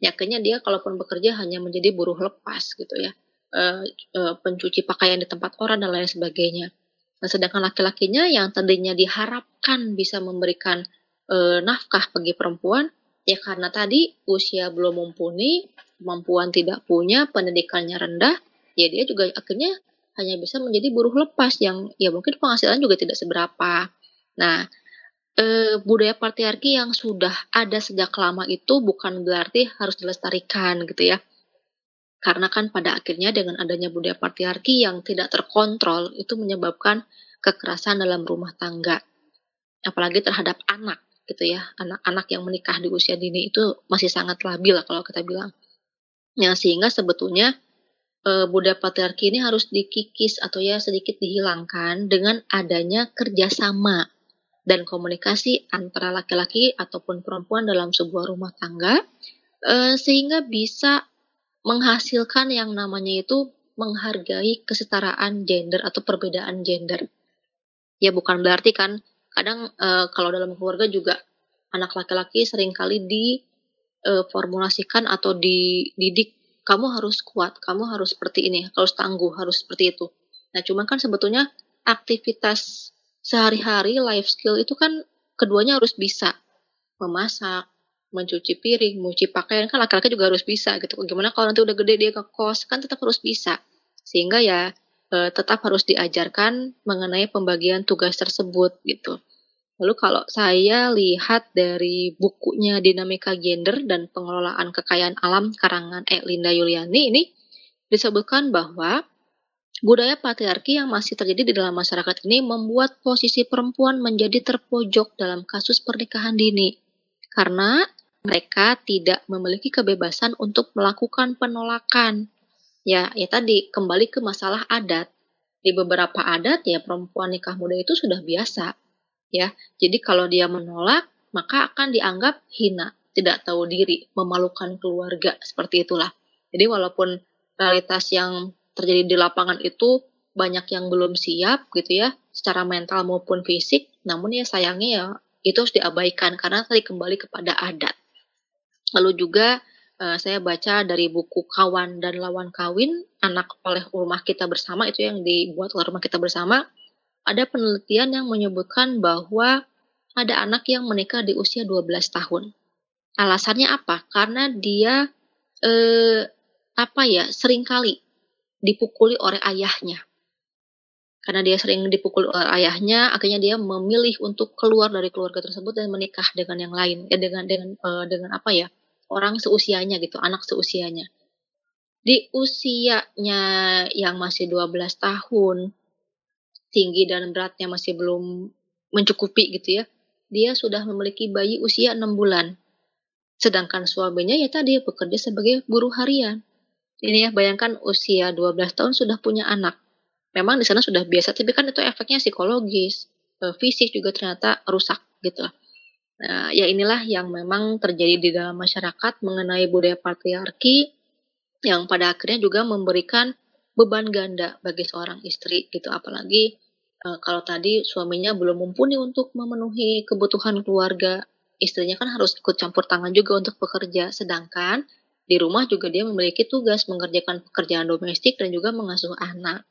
Ya akhirnya dia kalaupun bekerja hanya menjadi buruh lepas gitu ya uh, uh, pencuci pakaian di tempat orang dan lain sebagainya. Nah, sedangkan laki-lakinya yang tadinya diharapkan bisa memberikan uh, nafkah bagi perempuan, ya karena tadi usia belum mumpuni, kemampuan tidak punya, pendidikannya rendah, ya dia juga akhirnya hanya bisa menjadi buruh lepas yang ya mungkin penghasilan juga tidak seberapa. Nah, eh, budaya patriarki yang sudah ada sejak lama itu bukan berarti harus dilestarikan gitu ya. Karena kan pada akhirnya dengan adanya budaya patriarki yang tidak terkontrol itu menyebabkan kekerasan dalam rumah tangga. Apalagi terhadap anak gitu ya. Anak-anak yang menikah di usia dini itu masih sangat labil kalau kita bilang. Yang sehingga sebetulnya e, budaya patriarki ini harus dikikis atau ya sedikit dihilangkan dengan adanya kerjasama dan komunikasi antara laki-laki ataupun perempuan dalam sebuah rumah tangga e, sehingga bisa menghasilkan yang namanya itu menghargai kesetaraan gender atau perbedaan gender. Ya bukan berarti kan kadang e, kalau dalam keluarga juga anak laki-laki sering kali diformulasikan e, atau dididik kamu harus kuat, kamu harus seperti ini, harus tangguh, harus seperti itu. Nah, cuman kan sebetulnya aktivitas sehari-hari life skill itu kan keduanya harus bisa memasak, mencuci piring, mencuci pakaian kan laki-laki juga harus bisa gitu. Gimana kalau nanti udah gede dia ke kos kan tetap harus bisa. Sehingga ya e, tetap harus diajarkan mengenai pembagian tugas tersebut gitu. Lalu kalau saya lihat dari bukunya Dinamika Gender dan Pengelolaan Kekayaan Alam karangan eh, Linda Yuliani ini disebutkan bahwa budaya patriarki yang masih terjadi di dalam masyarakat ini membuat posisi perempuan menjadi terpojok dalam kasus pernikahan dini. Karena mereka tidak memiliki kebebasan untuk melakukan penolakan. Ya, ya tadi kembali ke masalah adat. Di beberapa adat ya perempuan nikah muda itu sudah biasa. Ya, jadi kalau dia menolak maka akan dianggap hina, tidak tahu diri, memalukan keluarga seperti itulah. Jadi walaupun realitas yang terjadi di lapangan itu banyak yang belum siap gitu ya, secara mental maupun fisik, namun ya sayangnya ya itu harus diabaikan karena tadi kembali kepada adat. Lalu juga uh, saya baca dari buku Kawan dan Lawan Kawin, anak oleh rumah kita bersama itu yang dibuat oleh rumah kita bersama, ada penelitian yang menyebutkan bahwa ada anak yang menikah di usia 12 tahun. Alasannya apa? Karena dia eh, apa ya sering kali dipukuli oleh ayahnya. Karena dia sering dipukul oleh ayahnya, akhirnya dia memilih untuk keluar dari keluarga tersebut dan menikah dengan yang lain, ya dengan dengan uh, dengan apa ya? Orang seusianya gitu, anak seusianya. Di usianya yang masih 12 tahun, tinggi dan beratnya masih belum mencukupi gitu ya, dia sudah memiliki bayi usia 6 bulan. Sedangkan suaminya ya tadi bekerja sebagai buruh harian. Ini ya bayangkan usia 12 tahun sudah punya anak. Memang di sana sudah biasa, tapi kan itu efeknya psikologis, eh, fisik juga ternyata rusak gitu. Nah, ya inilah yang memang terjadi di dalam masyarakat mengenai budaya patriarki yang pada akhirnya juga memberikan beban ganda bagi seorang istri gitu. Apalagi e, kalau tadi suaminya belum mumpuni untuk memenuhi kebutuhan keluarga istrinya kan harus ikut campur tangan juga untuk bekerja. Sedangkan di rumah juga dia memiliki tugas mengerjakan pekerjaan domestik dan juga mengasuh anak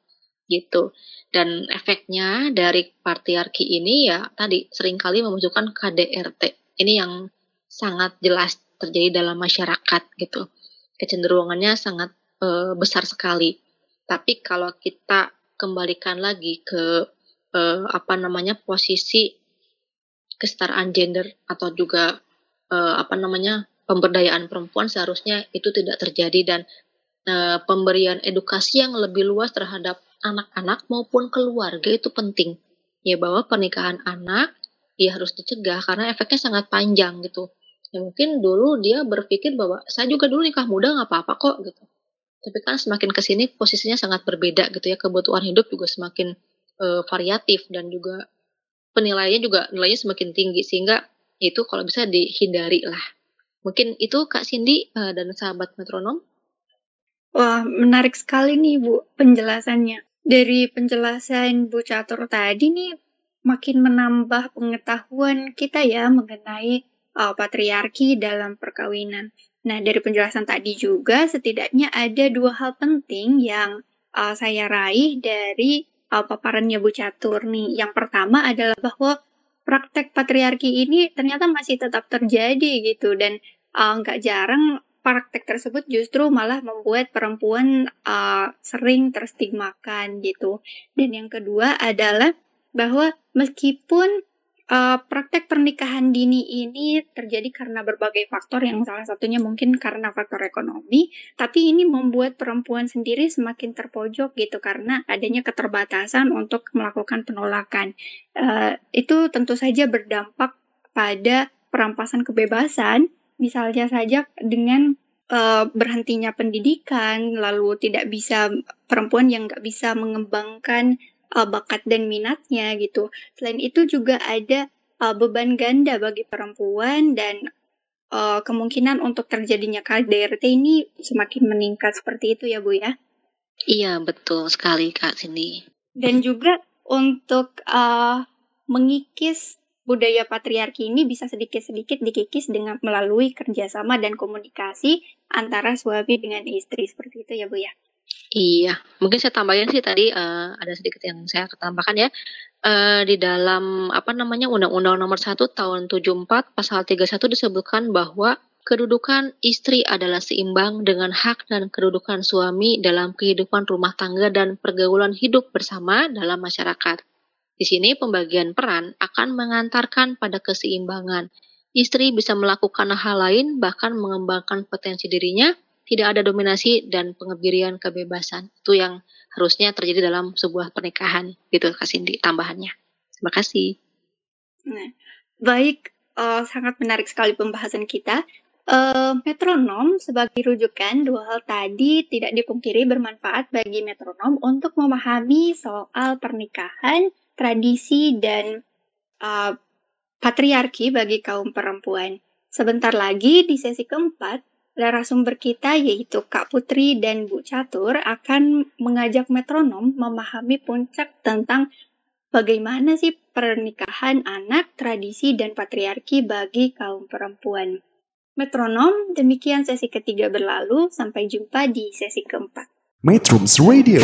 gitu. Dan efeknya dari patriarki ini ya tadi sering kali memunculkan KDRT. Ini yang sangat jelas terjadi dalam masyarakat gitu. Kecenderungannya sangat e, besar sekali. Tapi kalau kita kembalikan lagi ke eh, apa namanya posisi kesetaraan gender atau juga eh, apa namanya pemberdayaan perempuan seharusnya itu tidak terjadi dan eh, pemberian edukasi yang lebih luas terhadap anak-anak maupun keluarga itu penting. Ya bahwa pernikahan anak ya harus dicegah karena efeknya sangat panjang gitu. Ya mungkin dulu dia berpikir bahwa saya juga dulu nikah muda nggak apa-apa kok gitu. Tapi kan semakin ke sini posisinya sangat berbeda gitu ya. Kebutuhan hidup juga semakin eh, variatif dan juga penilaiannya juga nilainya semakin tinggi. Sehingga itu kalau bisa dihindari lah. Mungkin itu kak Cindy eh, dan sahabat metronom. Wah, menarik sekali nih Bu penjelasannya. Dari penjelasan Bu Catur tadi nih makin menambah pengetahuan kita ya mengenai uh, patriarki dalam perkawinan. Nah, dari penjelasan tadi juga setidaknya ada dua hal penting yang uh, saya raih dari uh, paparannya Bu Catur nih. Yang pertama adalah bahwa praktek patriarki ini ternyata masih tetap terjadi gitu dan uh, nggak jarang praktek tersebut justru malah membuat perempuan uh, sering terstigmakan gitu. Dan yang kedua adalah bahwa meskipun uh, praktek pernikahan dini ini terjadi karena berbagai faktor yang salah satunya mungkin karena faktor ekonomi, tapi ini membuat perempuan sendiri semakin terpojok gitu karena adanya keterbatasan untuk melakukan penolakan. Uh, itu tentu saja berdampak pada perampasan kebebasan misalnya saja dengan uh, berhentinya pendidikan, lalu tidak bisa perempuan yang nggak bisa mengembangkan uh, bakat dan minatnya gitu. Selain itu juga ada uh, beban ganda bagi perempuan dan uh, kemungkinan untuk terjadinya KDRT ini semakin meningkat seperti itu ya Bu ya. iya betul sekali kak Cindy Dan juga untuk uh, mengikis budaya patriarki ini bisa sedikit-sedikit dikikis dengan melalui kerjasama dan komunikasi antara suami dengan istri seperti itu ya Bu ya. Iya, mungkin saya tambahin sih tadi eh, ada sedikit yang saya tambahkan ya. Eh, di dalam apa namanya Undang-Undang Nomor 1 Tahun 74 Pasal 31 disebutkan bahwa kedudukan istri adalah seimbang dengan hak dan kedudukan suami dalam kehidupan rumah tangga dan pergaulan hidup bersama dalam masyarakat. Di sini pembagian peran akan mengantarkan pada keseimbangan. Istri bisa melakukan hal lain bahkan mengembangkan potensi dirinya tidak ada dominasi dan pengebirian kebebasan. Itu yang harusnya terjadi dalam sebuah pernikahan, gitu Kak Cindy, tambahannya. Terima kasih. Nah, baik, eh, sangat menarik sekali pembahasan kita. Eh, metronom sebagai rujukan dua hal tadi tidak dipungkiri bermanfaat bagi metronom untuk memahami soal pernikahan, tradisi, dan uh, patriarki bagi kaum perempuan. Sebentar lagi di sesi keempat, narasumber kita yaitu Kak Putri dan Bu Catur akan mengajak metronom memahami puncak tentang bagaimana sih pernikahan anak, tradisi, dan patriarki bagi kaum perempuan. Metronom, demikian sesi ketiga berlalu. Sampai jumpa di sesi keempat. Metrums Radio,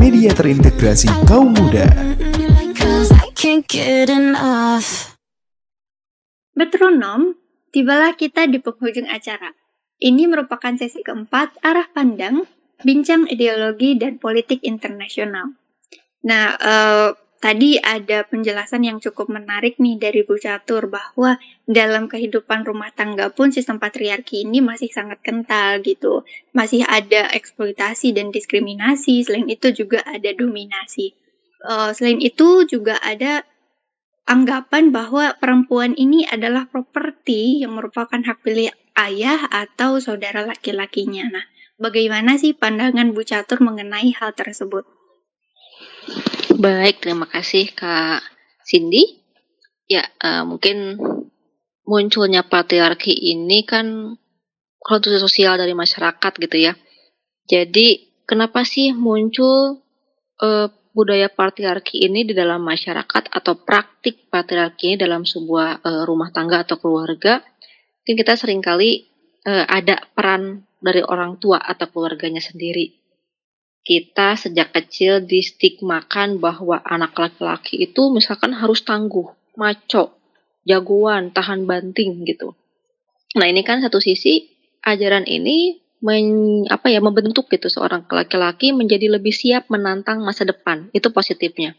media terintegrasi kaum muda. Metronom, tibalah kita di penghujung acara. Ini merupakan sesi keempat arah pandang, bincang ideologi dan politik internasional. Nah, eh, tadi ada penjelasan yang cukup menarik nih dari Bu Catur bahwa dalam kehidupan rumah tangga pun sistem patriarki ini masih sangat kental gitu. Masih ada eksploitasi dan diskriminasi, selain itu juga ada dominasi. Eh, selain itu juga ada anggapan bahwa perempuan ini adalah properti yang merupakan hak pilih ayah atau saudara laki-lakinya. Nah, bagaimana sih pandangan Bu Catur mengenai hal tersebut? Baik, terima kasih Kak Cindy. Ya, eh, mungkin munculnya patriarki ini kan konstruksi sosial dari masyarakat gitu ya. Jadi, kenapa sih muncul eh, budaya patriarki ini di dalam masyarakat atau praktik patriarki ini dalam sebuah eh, rumah tangga atau keluarga? Mungkin kita sering kali eh, ada peran dari orang tua atau keluarganya sendiri kita sejak kecil distigmakan bahwa anak laki-laki itu misalkan harus tangguh, maco, jagoan, tahan banting gitu. Nah ini kan satu sisi ajaran ini men, apa ya membentuk gitu seorang laki-laki menjadi lebih siap menantang masa depan. Itu positifnya.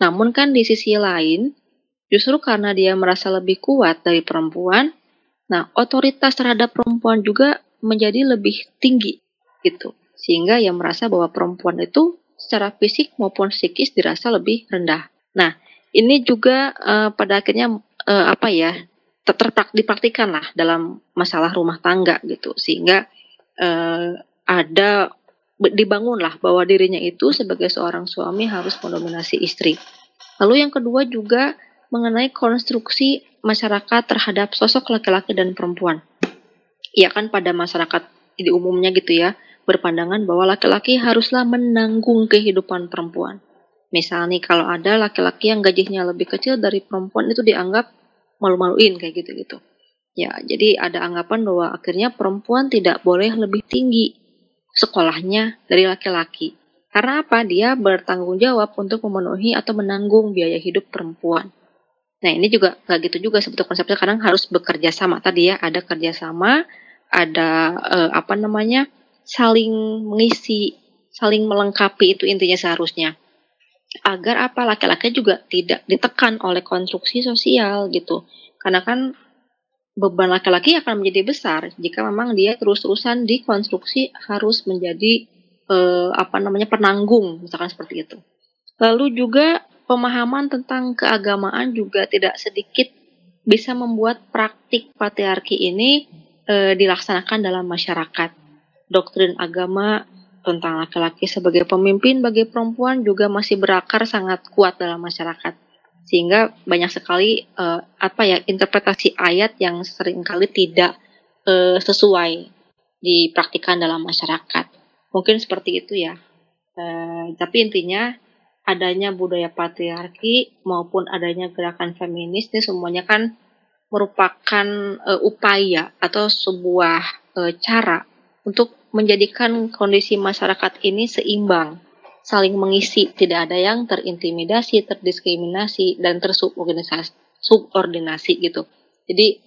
Namun kan di sisi lain, justru karena dia merasa lebih kuat dari perempuan, nah otoritas terhadap perempuan juga menjadi lebih tinggi gitu. Sehingga ia merasa bahwa perempuan itu secara fisik maupun psikis dirasa lebih rendah. Nah, ini juga uh, pada akhirnya uh, apa ya terprak dipraktikan lah dalam masalah rumah tangga gitu sehingga uh, ada dibangunlah bahwa dirinya itu sebagai seorang suami harus mendominasi istri. Lalu yang kedua juga mengenai konstruksi masyarakat terhadap sosok laki-laki dan perempuan. Ya kan pada masyarakat di umumnya gitu ya, berpandangan bahwa laki-laki haruslah menanggung kehidupan perempuan. Misalnya kalau ada laki-laki yang gajinya lebih kecil dari perempuan itu dianggap malu-maluin kayak gitu-gitu. Ya, jadi ada anggapan bahwa akhirnya perempuan tidak boleh lebih tinggi sekolahnya dari laki-laki. Karena apa? Dia bertanggung jawab untuk memenuhi atau menanggung biaya hidup perempuan. Nah ini juga nggak gitu juga sebetulnya konsepnya kadang harus bekerja sama tadi ya ada kerjasama, ada eh, apa namanya saling mengisi, saling melengkapi itu intinya seharusnya agar apa laki-laki juga tidak ditekan oleh konstruksi sosial gitu. Karena kan beban laki-laki akan menjadi besar jika memang dia terus-terusan dikonstruksi harus menjadi eh, apa namanya penanggung misalkan seperti itu. Lalu juga pemahaman tentang keagamaan juga tidak sedikit bisa membuat praktik patriarki ini eh, dilaksanakan dalam masyarakat. Doktrin agama tentang laki-laki sebagai pemimpin bagi perempuan juga masih berakar sangat kuat dalam masyarakat. Sehingga banyak sekali uh, apa ya interpretasi ayat yang sering kali tidak uh, sesuai dipraktikkan dalam masyarakat. Mungkin seperti itu ya. Uh, tapi intinya adanya budaya patriarki maupun adanya gerakan feminis ini semuanya kan merupakan uh, upaya atau sebuah uh, cara untuk menjadikan kondisi masyarakat ini seimbang, saling mengisi, tidak ada yang terintimidasi, terdiskriminasi, dan tersubordinasi subordinasi gitu. Jadi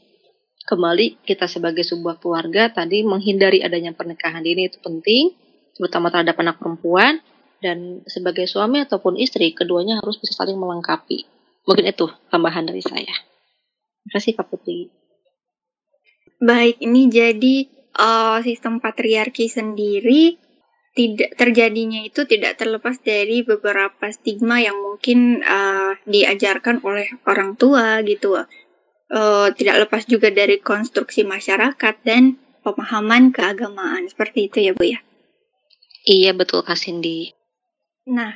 kembali kita sebagai sebuah keluarga tadi menghindari adanya pernikahan dini itu penting, terutama terhadap anak perempuan, dan sebagai suami ataupun istri, keduanya harus bisa saling melengkapi. Mungkin itu tambahan dari saya. Terima kasih Kak Putri. Baik, ini jadi uh, sistem patriarki sendiri tidak terjadinya itu tidak terlepas dari beberapa stigma yang mungkin uh, diajarkan oleh orang tua gitu. Uh, tidak lepas juga dari konstruksi masyarakat dan pemahaman keagamaan seperti itu ya Bu ya. Iya betul Kak Cindy. Nah,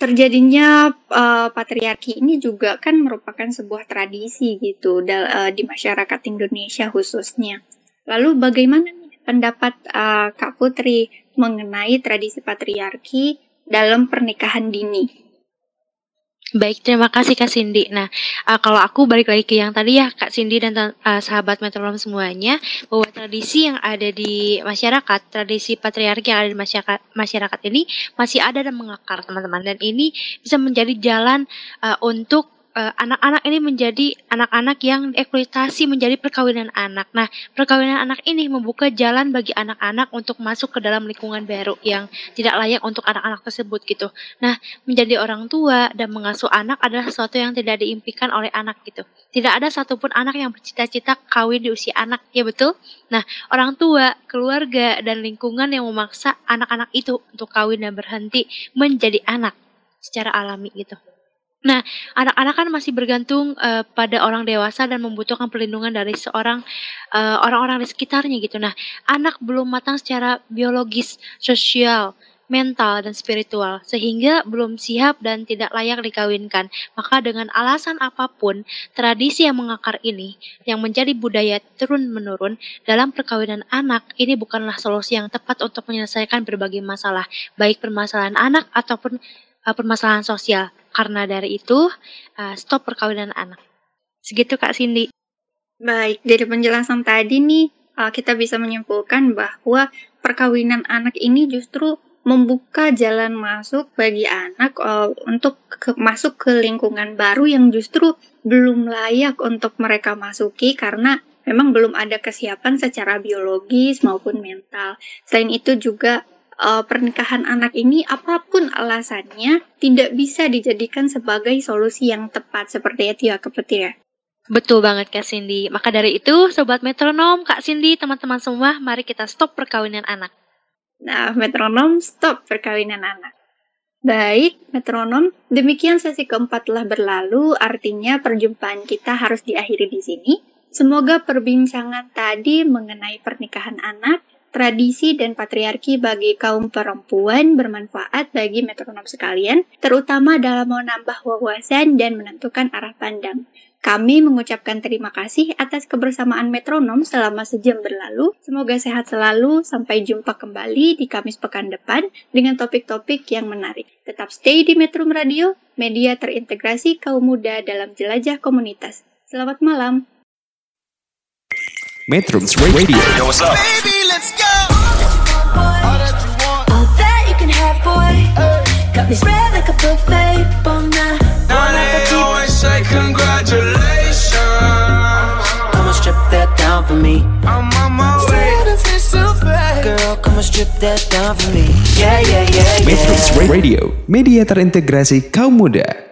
terjadinya uh, patriarki ini juga kan merupakan sebuah tradisi gitu uh, di masyarakat Indonesia khususnya. Lalu bagaimana pendapat uh, Kak Putri mengenai tradisi patriarki dalam pernikahan dini? Baik, terima kasih Kak Cindy. Nah, uh, kalau aku balik lagi ke yang tadi ya Kak Cindy dan uh, sahabat metronom semuanya, bahwa tradisi yang ada di masyarakat, tradisi patriarki yang ada di masyarakat, masyarakat ini masih ada dan mengakar teman-teman. Dan ini bisa menjadi jalan uh, untuk anak-anak uh, ini menjadi anak-anak yang eksploitasi menjadi perkawinan anak. Nah, perkawinan anak ini membuka jalan bagi anak-anak untuk masuk ke dalam lingkungan baru yang tidak layak untuk anak-anak tersebut gitu. Nah, menjadi orang tua dan mengasuh anak adalah sesuatu yang tidak diimpikan oleh anak gitu. Tidak ada satupun anak yang bercita-cita kawin di usia anak, ya betul? Nah, orang tua, keluarga, dan lingkungan yang memaksa anak-anak itu untuk kawin dan berhenti menjadi anak secara alami gitu. Nah, anak-anak kan masih bergantung uh, pada orang dewasa dan membutuhkan perlindungan dari seorang uh, orang-orang di sekitarnya gitu. Nah, anak belum matang secara biologis, sosial, mental dan spiritual sehingga belum siap dan tidak layak dikawinkan. Maka dengan alasan apa pun, tradisi yang mengakar ini yang menjadi budaya turun-menurun dalam perkawinan anak ini bukanlah solusi yang tepat untuk menyelesaikan berbagai masalah, baik permasalahan anak ataupun uh, permasalahan sosial. Karena dari itu, uh, stop perkawinan anak. Segitu Kak Cindy. Baik, dari penjelasan tadi nih, uh, kita bisa menyimpulkan bahwa perkawinan anak ini justru membuka jalan masuk bagi anak uh, untuk ke, masuk ke lingkungan baru yang justru belum layak untuk mereka masuki karena memang belum ada kesiapan secara biologis maupun mental. Selain itu juga uh, pernikahan anak ini apa pun alasannya tidak bisa dijadikan sebagai solusi yang tepat seperti itu ya Putri ya. Betul banget Kak Cindy. Maka dari itu, Sobat Metronom, Kak Cindy, teman-teman semua, mari kita stop perkawinan anak. Nah, metronom stop perkawinan anak. Baik, metronom, demikian sesi keempat telah berlalu, artinya perjumpaan kita harus diakhiri di sini. Semoga perbincangan tadi mengenai pernikahan anak, tradisi dan patriarki bagi kaum perempuan bermanfaat bagi metronom sekalian, terutama dalam menambah wawasan dan menentukan arah pandang. Kami mengucapkan terima kasih atas kebersamaan metronom selama sejam berlalu. Semoga sehat selalu. Sampai jumpa kembali di Kamis pekan depan dengan topik-topik yang menarik. Tetap stay di Metro Radio, media terintegrasi kaum muda dalam jelajah komunitas. Selamat malam. Metrums Radio Yo, what's up? Baby, Got me spread like a buffet, bon now. Now they always say congratulations. Come on, strip that down for me. I'm on my way. Girl, come on, strip that down for me. Yeah, yeah, yeah, yeah. Radio Media terintegrasi kaum muda